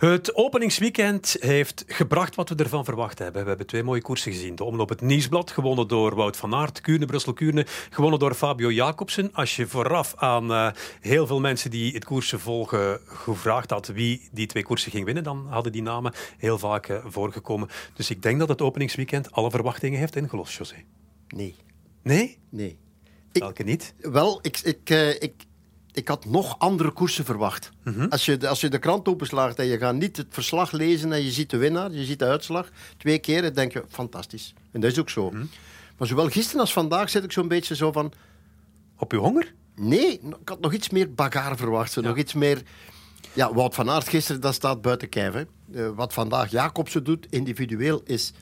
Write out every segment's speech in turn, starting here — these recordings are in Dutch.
Het openingsweekend heeft gebracht wat we ervan verwacht hebben. We hebben twee mooie koersen gezien. De omloop het Nieuwsblad, gewonnen door Wout van Aert. Kuurne, Brussel-Kuurne, gewonnen door Fabio Jacobsen. Als je vooraf aan uh, heel veel mensen die het koersen volgen gevraagd had wie die twee koersen ging winnen, dan hadden die namen heel vaak uh, voorgekomen. Dus ik denk dat het openingsweekend alle verwachtingen heeft ingelost, José. Nee. Nee? Nee. Welke niet? Wel, ik, ik, uh, ik, ik had nog andere koersen verwacht. Mm -hmm. als, je, als je de krant openslaagt en je gaat niet het verslag lezen en je ziet de winnaar, je ziet de uitslag, twee keer, dan denk je, fantastisch. En dat is ook zo. Mm -hmm. Maar zowel gisteren als vandaag zit ik zo'n beetje zo van... Op je honger? Nee, ik had nog iets meer bagarre verwacht. Zo, ja. Nog iets meer... Ja, Wout van Aert gisteren, dat staat buiten kijf. Uh, wat vandaag Jacobsen doet, individueel, is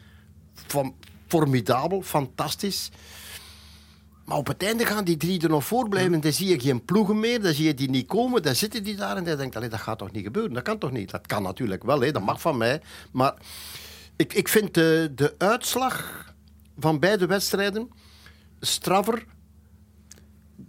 van, formidabel, fantastisch. Maar op het einde gaan die drie er nog voor blijven. En dan zie je geen ploegen meer. Dan zie je die niet komen. Dan zitten die daar. En dan denkt, dat gaat toch niet gebeuren? Dat kan toch niet? Dat kan natuurlijk wel. Hè. Dat mag van mij. Maar ik, ik vind de, de uitslag van beide wedstrijden straffer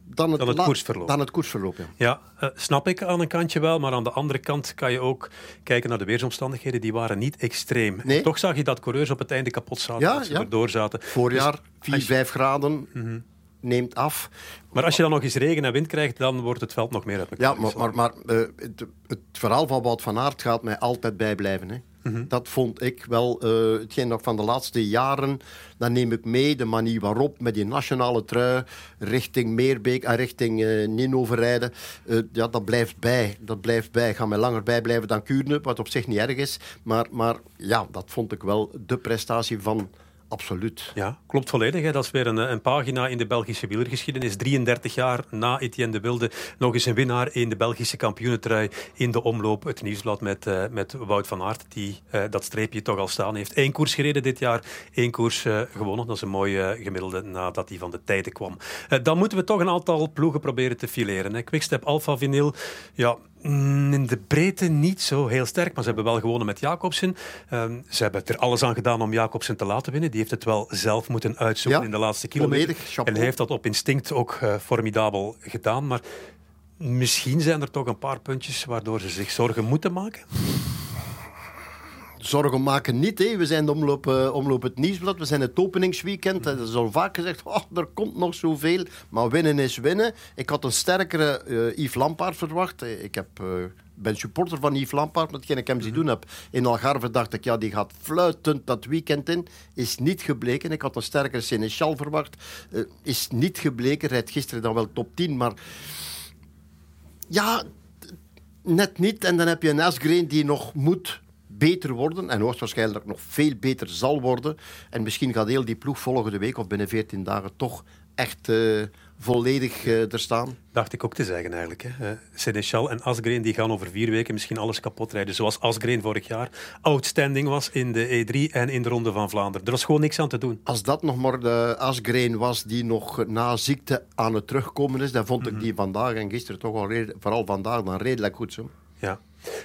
dan het, dan het koersverloop. Dan het koersverloop ja, ja uh, snap ik aan een kantje wel. Maar aan de andere kant kan je ook kijken naar de weersomstandigheden. Die waren niet extreem. Nee. Toch zag je dat coureurs op het einde kapot zaten. Ja, dat ze ja. erdoor zaten. Voorjaar, Dus 4, 5 graden. Mm -hmm neemt af. Maar als je dan nog eens regen en wind krijgt, dan wordt het veld nog meer uit elkaar. Ja, maar, maar, maar uh, het, het, verhaal van Wout van Aert gaat mij altijd bijblijven. Hè. Mm -hmm. Dat vond ik wel uh, hetgeen nog van de laatste jaren. Dan neem ik mee de manier waarop met die nationale trui richting Meerbeek en richting uh, Ninove rijden. ja, dat blijft bij. Dat blijft bij. Ga mij langer bijblijven dan Kuurne, wat op zich niet erg is. Maar, maar ja, dat vond ik wel de prestatie van Absoluut. Ja, klopt volledig. Hè. Dat is weer een, een, pagina in de Belgische wielergeschiedenis. 33 jaar na Etienne de Wilde nog eens een winnaar in de Belgische kampioenentrui in de omloop. Het nieuwsblad met, uh, met Wout van Aert, die uh, dat streepje toch al staan heeft. Eén koers gereden dit jaar, één koers uh, gewonnen. Dat is een mooie gemiddelde nadat hij van de tijden kwam. dan moeten we toch een aantal ploegen proberen te fileren. Hè. Quickstep, Alpha Vinyl, ja, in de breedte niet zo heel sterk, maar ze hebben wel gewonnen met Jacobsen. Um, ze hebben er alles aan gedaan om Jacobsen te laten winnen. Die heeft het wel zelf moeten uitzoeken ja, in de laatste kilometer. En hij heeft dat op instinct ook uh, formidabel gedaan. Maar misschien zijn er toch een paar puntjes waardoor ze zich zorgen moeten maken. Zorgen maken niet. Hè. We zijn de omloop, uh, omloop het nieuwsblad. We zijn het openingsweekend. Er is al vaak gezegd, oh, er komt nog zoveel. Maar winnen is winnen. Ik had een sterkere uh, Yves Lampaard verwacht. Ik heb, uh, ben supporter van Yves Lampaard, met hetgeen ik hem zien doen heb. In Algarve dacht ik, ja, die gaat fluitend dat weekend in. Is niet gebleken. Ik had een sterkere Seneschal verwacht. is niet gebleken. Rijdt gisteren dan wel top 10, maar... Ja, net niet. En dan heb je een Asgreen die nog moet beter worden en hoogstwaarschijnlijk nog veel beter zal worden. En misschien gaat heel die ploeg volgende week of binnen 14 dagen toch echt uh, volledig uh, er staan. Dacht ik ook te zeggen eigenlijk. Hè. Uh, en Asgreen die gaan over vier weken misschien alles kapot rijden. Zoals Asgreen vorig jaar outstanding was in de E3 en in de Ronde van Vlaanderen. Er was gewoon niks aan te doen. Als dat nog maar de Asgreen was die nog na ziekte aan het terugkomen is, dan vond ik die vandaag en gisteren toch al, vooral vandaag, dan redelijk goed zo. Ja.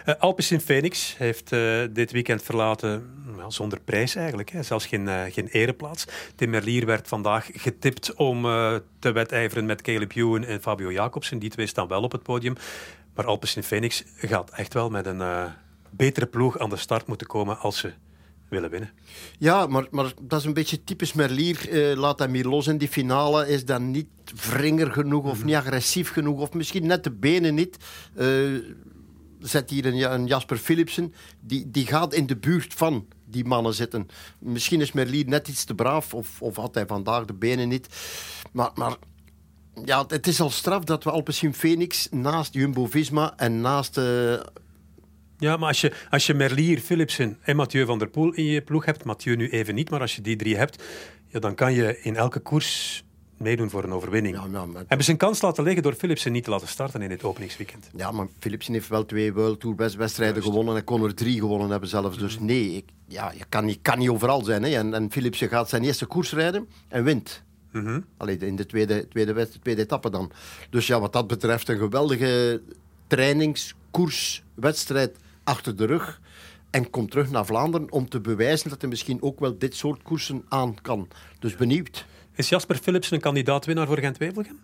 Uh, Alpecin Phoenix heeft uh, dit weekend verlaten well, zonder prijs eigenlijk. Hè. Zelfs geen, uh, geen ereplaats. Tim Merlier werd vandaag getipt om te wedijveren met Caleb Ewan en Fabio Jacobsen. Die twee staan wel op het podium. Maar Alpecin Phoenix gaat echt wel met een betere ploeg aan de start moeten komen als ze willen winnen. Ja, maar, maar dat is een beetje typisch Merlier. Uh, laat hem hier los in die finale. Is dan niet wringer genoeg of mm. niet agressief genoeg. Of misschien net de benen niet. Uh, zet hier een, een Jasper Philipsen. Die, die gaat in de buurt van die mannen zitten. Misschien is Merlier net iets te braaf. Of, of had hij vandaag de benen niet. Maar... maar ja, het is al straf dat we Alpecin Phoenix naast Jumbo-Visma en naast... Uh, ja, maar als je, als je Merlier, Philipsen en Mathieu van der Poel in je ploeg hebt, Mathieu nu even niet, maar als je die drie hebt, ja, dan kan je in elke koers meedoen voor een overwinning. Ja, ja, maar... Hebben ze een kans laten liggen door Philipsen niet te laten starten in dit openingsweekend? Ja, maar Philipsen heeft wel twee World Tour wedstrijden gewonnen en kon er drie gewonnen hebben zelfs. Dus Mhm. nee, ik, ja, je kan niet, kan niet overal zijn. Hè. En, en Philipsen gaat zijn eerste koers rijden en wint. Mhm. Allee, in de tweede, tweede, tweede, tweede etappe dan. Dus ja, wat dat betreft een geweldige trainingskoerswedstrijd achter de rug. En komt terug naar Vlaanderen om te bewijzen dat hij misschien ook wel dit soort koersen aan kan. Dus benieuwd. Is Jasper Philipsen een kandidaat-winnaar voor Gent-Wevelgem?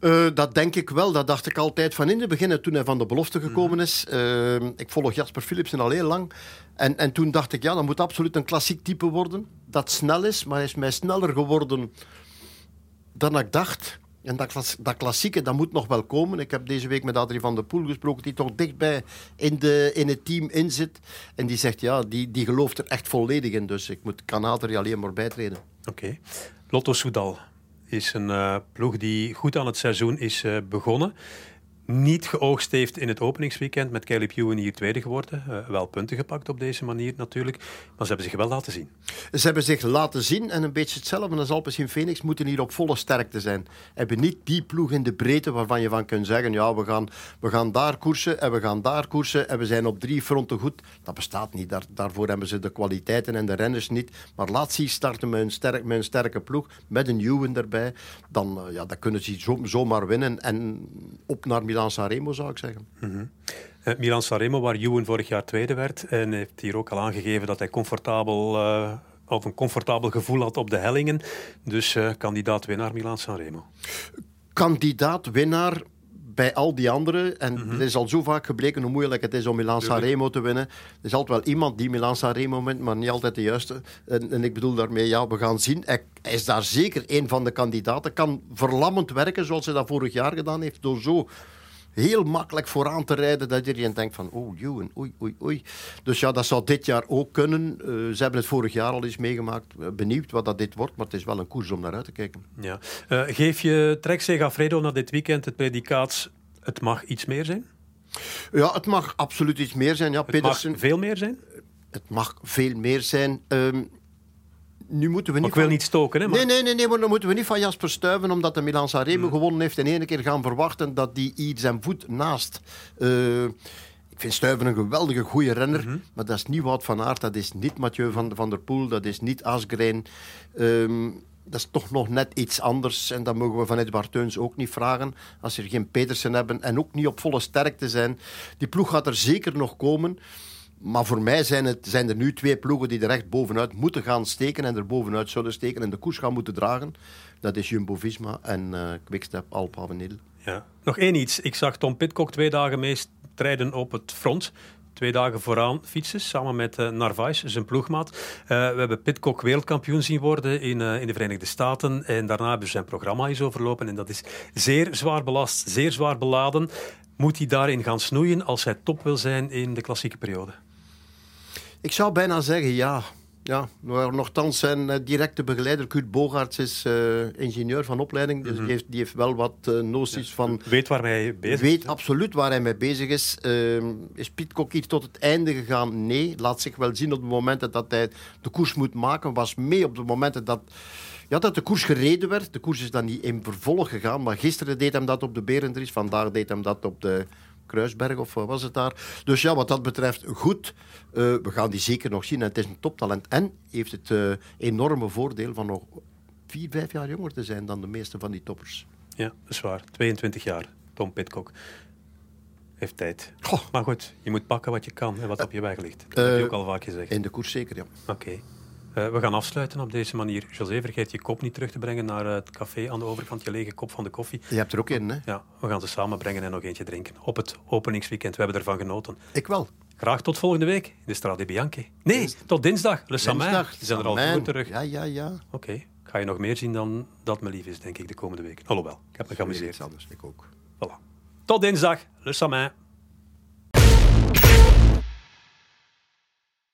Uh, dat denk ik wel. Dat dacht ik altijd van in het begin, toen hij van de belofte gekomen is. Uh, ik volg Jasper Philipsen al heel lang. En, en toen dacht ik, ja, dat moet absoluut een klassiek type worden. Dat snel is, maar hij is mij sneller geworden dan ik dacht. En dat, dat klassieke, dat moet nog wel komen. Ik heb deze week met Adrie van der Poel gesproken, die toch dichtbij in, de, in het team in zit. En die zegt, ja, die, die gelooft er echt volledig in. Dus ik moet Kanater alleen maar bijtreden. Oké. Lotto Soudal is een uh, ploeg die goed aan het seizoen is uh, begonnen niet geoogst heeft in het openingsweekend met Kelly Ewan hier tweede geworden. Uh, wel punten gepakt op deze manier natuurlijk. Maar ze hebben zich wel laten zien. Ze hebben zich laten zien en een beetje hetzelfde als Alpes in Phoenix moeten hier op volle sterkte zijn. Hebben niet die ploeg in de breedte waarvan je van kunt zeggen ja, we gaan, we gaan daar koersen en we gaan daar koersen en we zijn op drie fronten goed. Dat bestaat niet. Daar, daarvoor hebben ze de kwaliteiten en de renners niet. Maar laat ze starten met een, sterk, sterke ploeg, met een Ewan erbij. Dan, uh, ja, dan kunnen ze zo, zomaar winnen en op naar Milan Sanremo, zou ik zeggen. Mm -hmm. uh, Milan Sanremo, waar Ewan vorig jaar tweede werd. En heeft hier ook al aangegeven dat hij comfortabel, uh, of een comfortabel gevoel had op de hellingen. Dus uh, kandidaat winnaar Milan Sanremo. Kandidaat winnaar bij al die anderen. En mm -hmm. het is al zo vaak gebleken hoe moeilijk het is om Milan Sanremo te winnen. Er is altijd wel iemand die Milan Sanremo wint, maar niet altijd de juiste. En, en, ik bedoel daarmee, ja, we gaan zien. Hij, hij is daar zeker een van de kandidaten. Kan verlammend werken, zoals hij dat vorig jaar gedaan heeft, door zo heel makkelijk vooraan te rijden dat iedereen denkt van oh Ewan, oei, oei, oei. Dus ja, dat zou dit jaar ook kunnen. Uh, ze hebben het vorig jaar al eens meegemaakt. Uh, benieuwd wat dat dit wordt, maar het is wel een koers om naar uit te kijken. Ja. Uh, geef je Trek Segafredo na dit weekend het predicaat het mag iets meer zijn? Ja, het mag absoluut iets meer zijn. Ja, het Pedersen, mag veel meer zijn? Het mag veel meer zijn. Um, nu moeten we niet ik wil van... niet stoken, hè? Maar... Nee, nee, nee, nee, maar dan moeten we niet van Jasper stuiven omdat de Milan Sanremo mm. gewonnen heeft en één keer gaan verwachten dat die iets zijn voet naast. Uh, ik vind Stuiven een geweldige goede renner, mm -hmm. maar dat is niet Wout van Aert, dat is niet Mathieu van, van der Poel, dat is niet Asgreen. Um, dat is toch nog net iets anders. En dat mogen we van Edward Teuns ook niet vragen. Als ze geen Petersen hebben en ook niet op volle sterkte zijn. Die ploeg gaat er zeker nog komen. Maar voor mij zijn, het, zijn er nu twee ploegen die er echt bovenuit moeten gaan steken en er bovenuit zullen steken en de koers gaan moeten dragen. Dat is Jumbo-Visma en uh, Quickstep Alpha Avenil. Ja. Nog één iets. Ik zag Tom Pitcock twee dagen meestrijden op het front. Twee dagen vooraan fietsen, samen met uh, Narvaez, zijn ploegmaat. Uh, we hebben Pitcock wereldkampioen zien worden in, in de Verenigde Staten. En daarna hebben ze zijn programma eens overlopen. En dat is zeer zwaar belast, zeer zwaar beladen. Moet hij daarin gaan snoeien als hij top wil zijn in de klassieke periode? Ik zou bijna zeggen ja. Ja, nogthans zijn directe begeleider Kurt Bogaerts is uh, ingenieur van opleiding. Dus mm -hmm. die, heeft, die heeft wel wat uh, noties ja, van... Weet waar hij bezig is. Weet absoluut waar hij mee bezig is. Uh, is Piet Kok hier tot het einde gegaan? Nee. Laat zich wel zien op de momenten dat hij de koers moet maken. Was mee op de momenten dat... Ja, dat de koers gereden werd. De koers is dan niet in vervolg gegaan. Maar gisteren deed hem dat op de Berendries. Vandaag deed hem dat op de Kruisberg of wat was het daar. Dus ja, wat dat betreft goed. Uh, we gaan die zeker nog zien. En het is een toptalent. En heeft het uh, enorme voordeel van nog vier, vijf jaar jonger te zijn dan de meeste van die toppers. Ja, dat is waar. 22 jaar, Tom Pitcock. Heeft tijd. Goh. Maar goed, je moet pakken wat je kan en wat op je weg ligt. Dat heb je ook al vaak gezegd. In de koers zeker, ja. Oké. Okay. Uh, we gaan afsluiten op deze manier. José, vergeet je kop niet terug te brengen naar het café aan de overkant, je lege kop van de koffie. Je hebt er ook in, hè? Ja, we gaan ze samen brengen en nog eentje drinken. Op het openingsweekend. We hebben ervan genoten. Ik wel. Graag tot volgende week in de Strade Bianchi. Nee, Dins... tot dinsdag. Le Samin. Dinsdag. Die zijn er al goed terug. Ja, ja, ja. Oké. Okay. Ga je nog meer zien dan dat me lief is, denk ik, de komende week. Alhoewel, ik heb me geamuseerd. anders, ik ook. Voilà. Tot dinsdag. Le Samin.